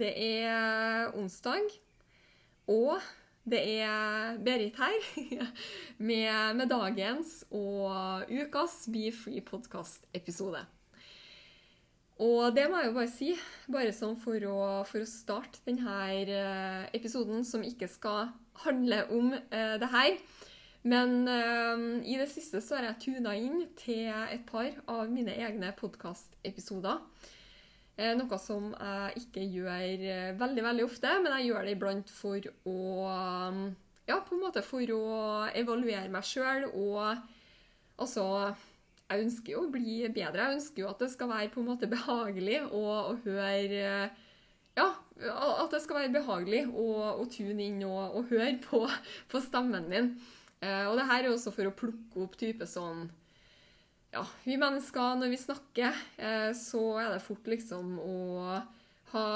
Det er onsdag, og det er Berit her med, med dagens og ukas Be Free podcast-episode. Og det må jeg jo bare si, bare sånn for å, for å starte denne eh, episoden, som ikke skal handle om eh, det her. Men eh, i det siste så har jeg tuna inn til et par av mine egne podkastepisoder. Eh, Noe som jeg ikke gjør eh, veldig veldig ofte, men jeg gjør det iblant for å um, Ja, på en måte for å evaluere meg sjøl og altså Jeg ønsker jo å bli bedre. Jeg ønsker jo at det skal være på en måte behagelig å, å høre eh, Ja, at det skal være behagelig å, å tune inn og, og høre på, på stemmen min. Og det her er også for å plukke opp type sånn ja, vi mennesker, når vi snakker, eh, så er det fort liksom å ha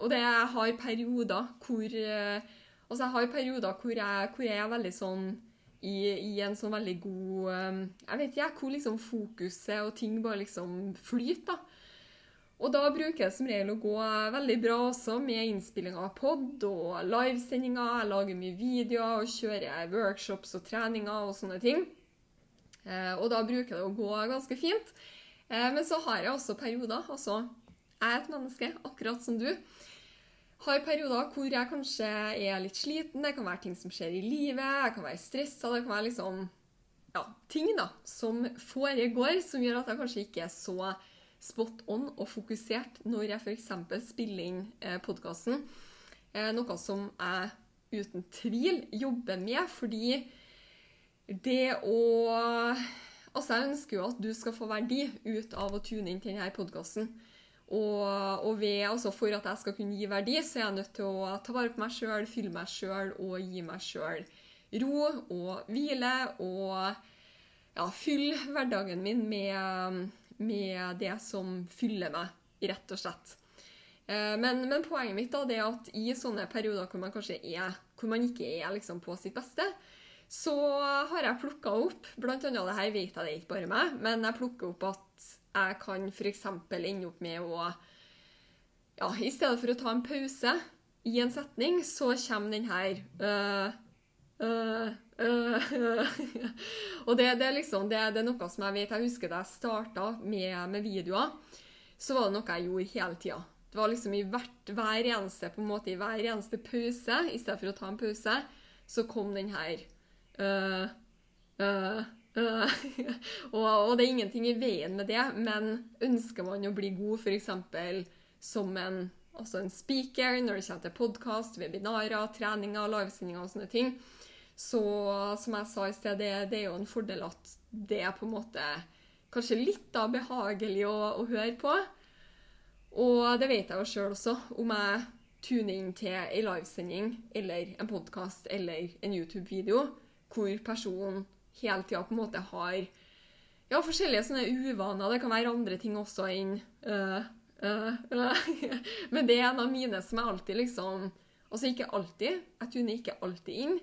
Og det jeg har perioder hvor eh, Altså, jeg har perioder hvor jeg, hvor jeg er veldig sånn i, i en sånn veldig god eh, Jeg vet ikke, hvor liksom fokuset og ting bare liksom flyter. Og da bruker det som regel å gå veldig bra også med innspilling av pod og livesendinger. Jeg lager mye videoer og kjører workshops og treninger og sånne ting. Eh, og da bruker det å gå ganske fint. Eh, men så har jeg også perioder. Altså, jeg er et menneske, akkurat som du. Har perioder hvor jeg kanskje er litt sliten. Det kan være ting som skjer i livet. Jeg kan være stressa. Det kan være liksom ja, ting da, som foregår som gjør at jeg kanskje ikke er så spot on og fokusert når jeg f.eks. spiller inn eh, podkasten. Eh, noe som jeg uten tvil jobber med, fordi det å Altså, jeg ønsker jo at du skal få verdi ut av å tune inn til denne podkasten. Og, og ved, altså for at jeg skal kunne gi verdi, så er jeg nødt til å ta vare på meg sjøl, fylle meg sjøl og gi meg sjøl ro og hvile. Og ja, fylle hverdagen min med, med det som fyller meg, rett og slett. Eh, Men, men poenget mitt da, det er at i sånne perioder hvor man kanskje er, hvor man ikke er liksom på sitt beste, så har jeg plukka opp Blant annet det her vet jeg det er ikke bare meg, men jeg plukker opp at jeg kan f.eks. ende opp med å Ja, i stedet for å ta en pause i en setning, så kommer den her øh, øh, øh. Og det, det er liksom det, det er noe som jeg vet Jeg husker da jeg starta med, med videoer, så var det noe jeg gjorde hele tida. Det var liksom i hvert, hver eneste på en måte, i hver eneste pause, i stedet for å ta en pause, så kom den her øh. og, og det er ingenting i veien med det, men ønsker man å bli god f.eks. som en, altså en speaker når det kommer til podkast, webinarer, treninger, livesendinger og sånne ting, så som jeg sa i sted, det, det er jo en fordel at det er på en måte kanskje litt da behagelig å, å høre på. Og det vet jeg jo sjøl også, om jeg tuner inn til ei livesending eller en podkast eller en YouTube-video hvor personen hele tida på en måte har ja, forskjellige sånne uvaner. Det kan være andre ting også enn øh, øh, øh. Men det er en av mine som jeg alltid liksom Altså ikke alltid, jeg tuner ikke alltid inn,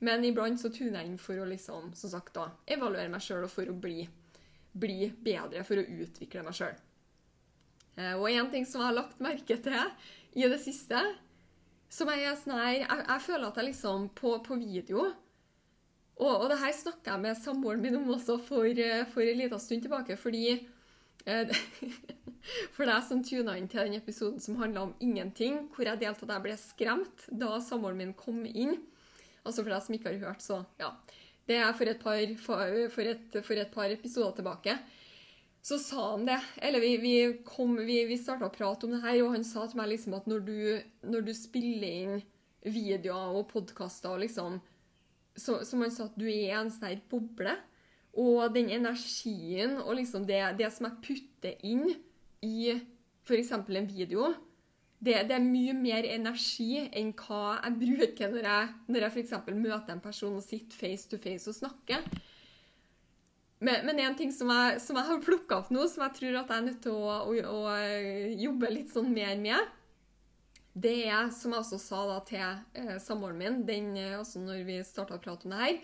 men iblant så tuner jeg inn for å liksom, som sagt da, evaluere meg sjøl og for å bli, bli bedre, for å utvikle meg sjøl. Eh, Og en ting som jeg har lagt merke til i det siste, som jeg er sånn her jeg, jeg føler at jeg liksom på, på video og, og det her snakka jeg med samboeren min om også for, eh, for en liten stund tilbake, fordi eh, For deg som tuna inn til den episoden som handla om ingenting, hvor jeg delte at jeg ble skremt da samboeren min kom inn. Altså for deg som ikke har hørt, så ja. Det er for et par, for, et, for et par episoder tilbake. Så sa han det. Eller vi, vi, vi, vi starta å prate om det her, og han sa til meg liksom at når du, når du spiller inn videoer og podkaster og liksom Som han sa, at du er en sånn boble. Og den energien og liksom det, det som jeg putter inn i f.eks. en video, det, det, er mye mer energi enn hva jeg bruker når jeg, når jeg f.eks. møter en person og sitter face to face og snakker. Men, men en ting som jeg, som jeg har plukka opp nå, som jeg tror at jeg er nødt til å, å, å, jobbe litt sånn mer med, det er, som jeg også sa da til eh, samboeren min den, altså når vi starta å prate om det her,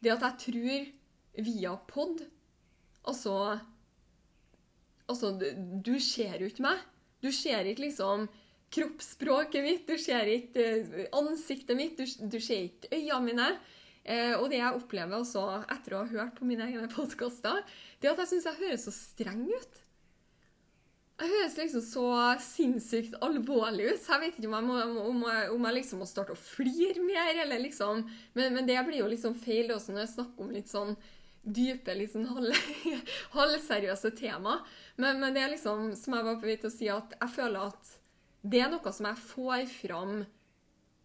det at jeg tror via pod Altså, altså Du ser jo ikke meg. Du ser ikke liksom kroppsspråket mitt, du ser ikke eh, ansiktet mitt, du, du ser ikke øynene mine. Eh, og det jeg opplever også etter å ha hørt på mine egne podkaster, det er at jeg syns jeg høres så streng ut. Jeg høres liksom så sinnssykt alvorlig ut. Jeg vet ikke om jeg, må, om jeg, om jeg liksom må starte å flire mer, eller liksom men, men, det blir jo liksom feil også når jeg snakker om litt sånn dype, litt sånn halvseriøse tema. Men, men, det er liksom, som jeg var på vei til å si, at jeg føler at det er noe som jeg får fram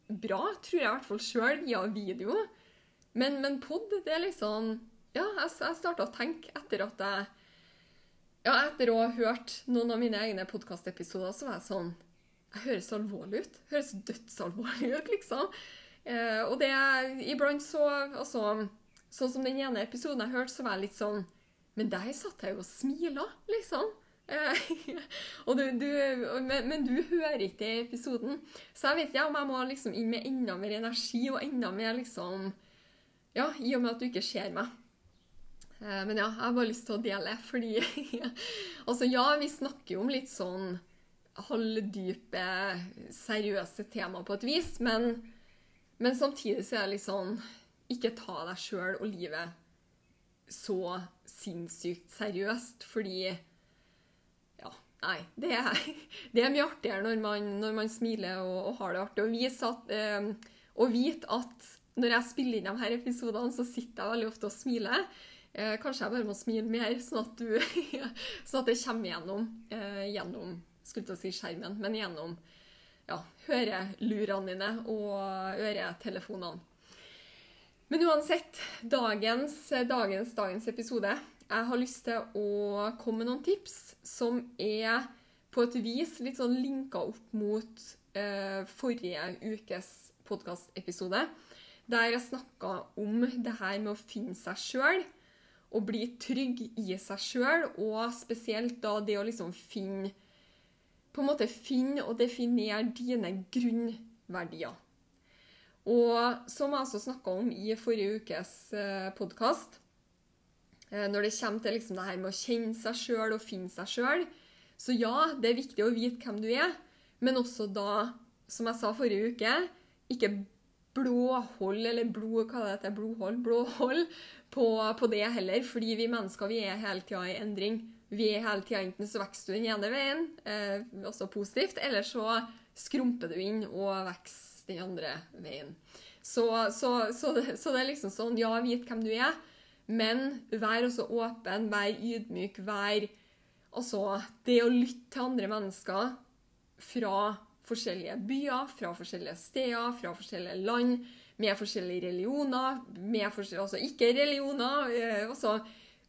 bra, tror jeg i hvert fall sjøl, via video. Men, men pod, det er liksom Ja, jeg, jeg starta å tenke etter at jeg ja, Etter å ha hørt noen av mine egne podkastepisoder, så var jeg sånn Jeg høres alvorlig ut. Høres dødsalvorlig ut, liksom. Eh, og det Iblant så Altså, sånn som den ene episoden jeg hørte, så var jeg litt sånn Men der satt jeg jo og smila, liksom. du, du, men, men, du hører ikke episoden. Så jeg vet ikke om jeg må liksom inn med enda mer energi og enda mer liksom Ja, i og med at du ikke ser meg. Eh, men ja, jeg har bare lyst til å dele, fordi Altså, ja, vi snakker jo om litt sånn halvdype, seriøse tema på et vis, men, men samtidig så er det litt sånn Ikke ta deg sjøl og livet så sinnssykt seriøst, fordi Ja, Nei, det er, det er, mye artigere når man, når man smiler og, og, har det artig. Og, at, eh, og vite at når jeg spiller inn de her episodene, så sitter jeg veldig ofte og smiler. Eh, kanskje jeg bare må smile mer, sånn at, sånn at det kommer gjennom, eh, gjennom skulle til å si skjermen, men gjennom ja, hørelurene dine og øretelefonene. Men uansett, dagens, dagens, dagens episode Jeg har lyst til å komme med noen tips som er på et vis litt sånn linka opp mot eh, forrige ukes podkastepisode, der jeg snakka om det her med å finne seg sjøl og bli trygg i seg sjøl, og spesielt da det å liksom finne På en måte finne og definere dine grunnverdier. Og som jeg også snakka om i forrige ukes eh, podkast, Eh, når det kommer til liksom det her med å kjenne seg sjøl og finne seg sjøl. Så ja, det er viktig å vite hvem du er, men også da, som jeg sa forrige uke, ikke blåhold eller blod, hva det heter, blodhold, blåhold på, på, det heller. Fordi vi mennesker vi er hele tida i endring. Vi er hele tida enten så vokser du den ene veien, eh, også positivt, eller så skrumper du inn og vokser den andre veien. Så, så, så, så det er liksom sånn, ja, vit hvem du er. Men vær også åpen, vær ydmyk, vær Altså, det å lytte til andre mennesker fra forskjellige byer, fra forskjellige steder, fra forskjellige land, med forskjellige religioner, med forskjellige, altså ikke religioner eh, altså,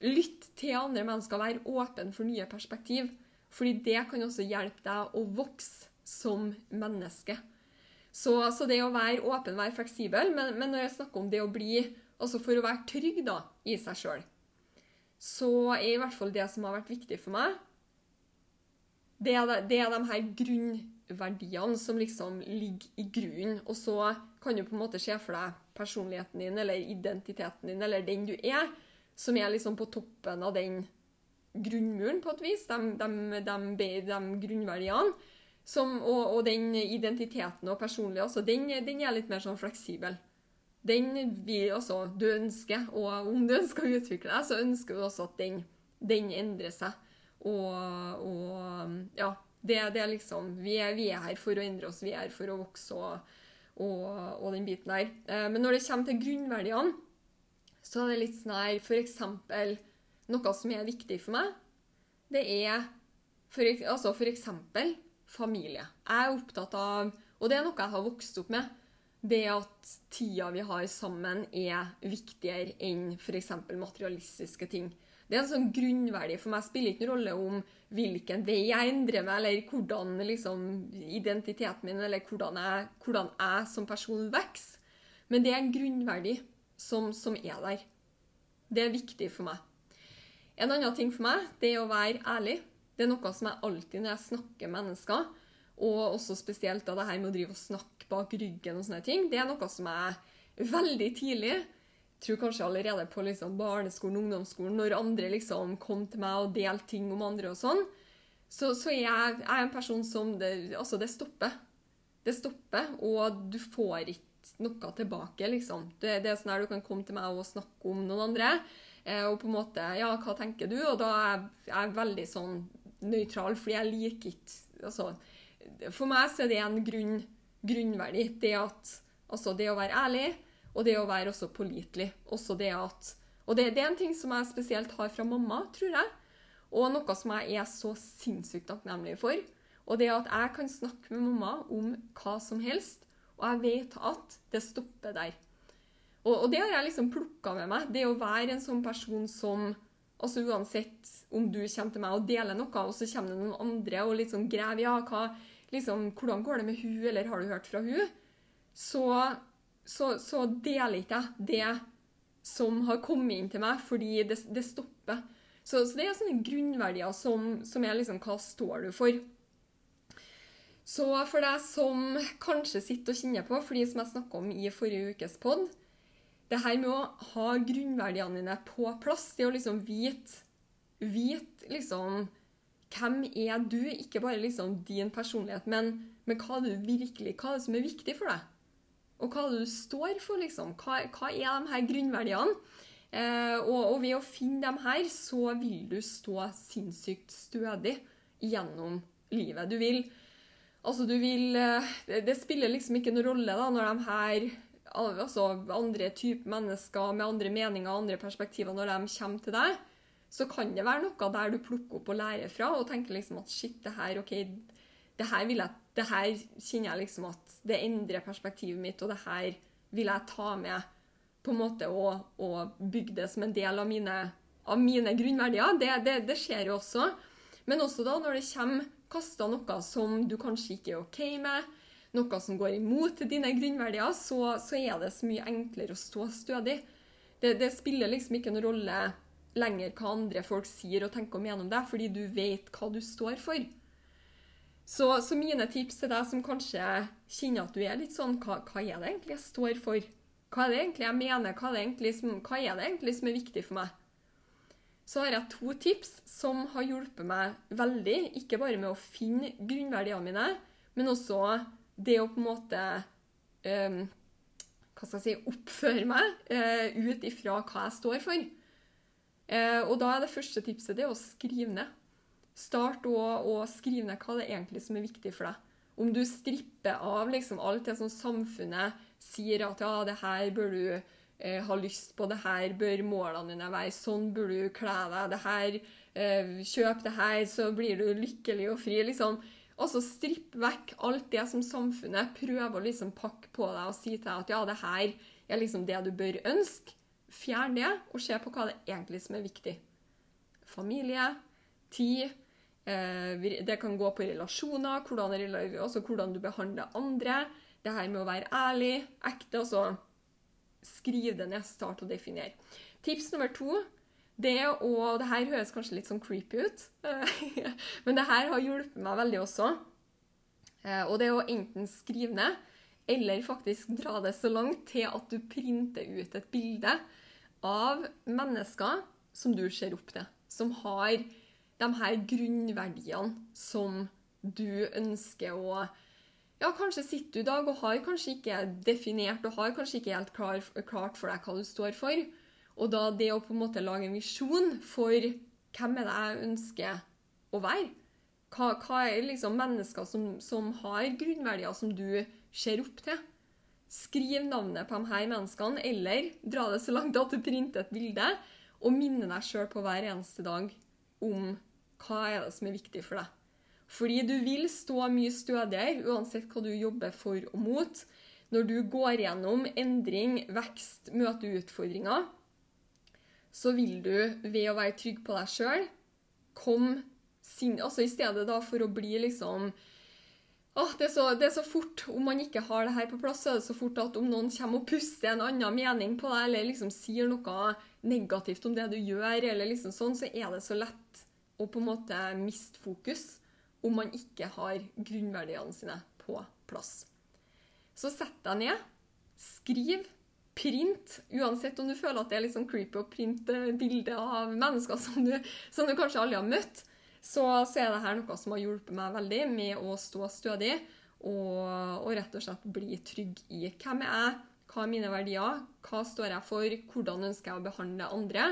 Lytt til andre mennesker, vær åpen for nye perspektiv. Fordi det kan også hjelpe deg å vokse som menneske. Så, så det å være åpen, være fleksibel, men, men når jeg snakker om det å bli Altså for å være trygg da, i seg sjøl, så er i hvert fall det som har vært viktig for meg, det er, de, det er de her grunnverdiene som liksom ligger i grunnen. Og så kan du på en måte se for deg personligheten din eller identiteten din eller den du er, som er liksom på toppen av den grunnmuren, på et vis. De, de, de, de grunnverdiene. Som, og, og, den identiteten og personligheten også, den, den, er litt mer sånn fleksibel den vil også du ønsker. Og om du ønsker å utvikle deg, så ønsker du også at den, den endrer seg. Og, og ja, det, det, er liksom vi er, vi er, her for å endre oss, vi er her for å vokse og, og, og den biten der. Eh, men når det kommer til grunnverdiene, så er det litt sånn her F.eks. noe som er viktig for meg, det er for, altså for eksempel familie. Jeg er opptatt av Og det er noe jeg har vokst opp med. det at tida vi har sammen, er viktigere enn f.eks. materialistiske ting. Det er en sånn grunnverdi. For meg spiller ikke noen rolle om hvilken vei jeg endrer meg, eller hvordan liksom, identiteten min, eller hvordan jeg, hvordan jeg som person vokser. Men det er en grunnverdi som, som, er der. Det er viktig for meg. En annen ting for meg det er å være ærlig. Det er noe som jeg alltid når jeg snakker mennesker, og også spesielt da det her med å drive og snakke bak ryggen og sånne ting, det er noe som jeg veldig tidlig tror kanskje allerede på liksom barneskolen, ungdomsskolen, når andre liksom kom til meg og delte ting om andre og sånn, så, så jeg, jeg er en person som det, Altså, det stopper. Det stopper, og du får ikke noe tilbake, liksom. Det, det er sånn her du kan komme til meg og snakke om noen andre, eh, og på en måte Ja, hva tenker du? Og da er jeg veldig sånn nøytral, fordi jeg liker ikke Altså, for meg så er det en grunn, grunnverdi. Det at Altså, det å være ærlig og det å være også pålitelig. Også det at Og det, det, er en ting som jeg spesielt har fra mamma, tror jeg. Og noe som jeg er så sinnssykt takknemlig for. Og det at jeg kan snakke med mamma om hva som helst, og jeg vet at det stopper der. Og, og det har jeg liksom plukka med meg. Det å være en sånn person som altså Uansett om du kommer til meg og deler noe, og så kommer det noen andre og liksom graver ja, liksom, hvordan går det med hun, eller har du hørt fra hun? Så så, så deler ikke jeg det som har kommet inn til meg, fordi det, det stopper. Så, så, det er sånne grunnverdier som, som er liksom Hva står du for? Så for deg som kanskje sitter og kjenner på, fordi som jeg snakka om i forrige ukes pod, det her med å ha grunnverdiene dine på plass, det å liksom vite Vite liksom Hvem er du? Ikke bare liksom din personlighet, men, men hva, du virkelig, hva er det som er viktig for deg? Og hva du står for, liksom. Hva, hva er de her grunnverdiene? Eh, og, og, ved å finne dem her, så vil du stå sinnssykt stødig gjennom livet. Du vil Altså, du vil eh, det, det, spiller liksom ikke noen rolle da, når de her altså andre typer mennesker med andre meninger og andre perspektiver, når de kommer til deg, så kan det være noe der du plukker opp og lærer fra og tenker liksom at shit, det her, ok, det her vil jeg det her kjenner jeg liksom at det endrer perspektivet mitt, og det her vil jeg ta med på en måte og, og bygge det som en del av mine, av mine grunnverdier. Det, det, det, skjer jo også. Men også da når det kommer kasta noe som du kanskje ikke er OK med, noe som går imot dine grunnverdier, så, så er det så mye enklere å stå stødig. Det, det, spiller liksom ikke noen rolle lenger hva andre folk sier og tenker om gjennom deg, fordi du vet hva du står for. Så, så, mine tips til deg som kanskje kjenner at du er litt sånn hva, hva, er det egentlig jeg står for? Hva er det egentlig jeg mener? Hva er, det egentlig som, er det egentlig som er viktig for meg? Så har jeg to tips som har hjulpet meg veldig. Ikke bare med å finne grunnverdiene mine, men også det å på en måte um, hva skal jeg si, oppføre meg uh, ut ifra hva jeg står for. Uh, og da er det første tipset det å skrive ned. Start å, skrive ned hva det er egentlig som er viktig for deg. Om du stripper av liksom alt det som samfunnet sier at ja, det her bør du eh, ha lyst på, det her bør målene dine være, sånn bør du kle deg, det her, eh, kjøp det her, så blir du lykkelig og fri. liksom. Altså stripp vekk alt det som samfunnet prøver å liksom pakke på deg og si til deg at ja, det her er liksom det du bør ønske. Fjern det, og se på hva det egentlig som er viktig. Familie, tid, det kan gå på relasjoner, hvordan, altså hvordan du behandler andre. Det her med å være ærlig, ekte. altså Skriv det ned, start å definere. Tips nummer to det å Det her høres kanskje litt sånn creepy ut, men det her har hjulpet meg veldig også. Eh, og det å enten skrive ned, eller faktisk dra det så langt til at du printer ut et bilde av mennesker som du ser opp til. Som har de her grunnverdiene som du ønsker å ja, kanskje sitter du i dag og har kanskje ikke definert og har kanskje ikke helt klar, klart for deg hva du står for. Og da det å på en måte lage en visjon for hvem er det jeg ønsker å være? Hva, hva er liksom mennesker som, som, har grunnverdier som du ser opp til? Skriv navnet på de her menneskene, eller dra det så langt at du printer et bilde, og minne deg sjøl på hver eneste dag om hva er det som er viktig for deg. Fordi du vil stå mye stødigere uansett hva du jobber for og mot, når du går gjennom endring, vekst, møter utfordringer, så vil du ved å være trygg på deg sjøl komme sin Altså i stedet for å bli liksom Åh, det, er så, det er så fort, Om man ikke har det her på plass, så er det så fort at om noen kommer og puster en annen mening på deg, eller liksom sier noe negativt om det du gjør, eller liksom sånn, så er det så lett å på en måte miste fokus om man ikke har grunnverdiene sine på plass. Så sett deg ned, skriv, print, uansett om du føler at det er sånn creepy å printe bilder av mennesker som du, som du kanskje aldri har møtt så, så er dette noe som har hjulpet meg veldig med å stå stødig og, og rett og slett bli trygg i hvem jeg er hva er mine verdier, hva står jeg for, hvordan ønsker jeg å behandle andre,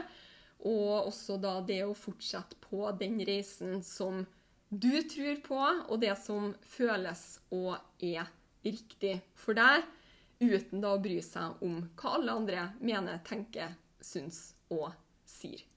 og også da det å fortsette på den reisen som du tror på, og det som føles og er riktig for deg, uten da å bry seg om hva alle andre mener, tenker, syns og sier.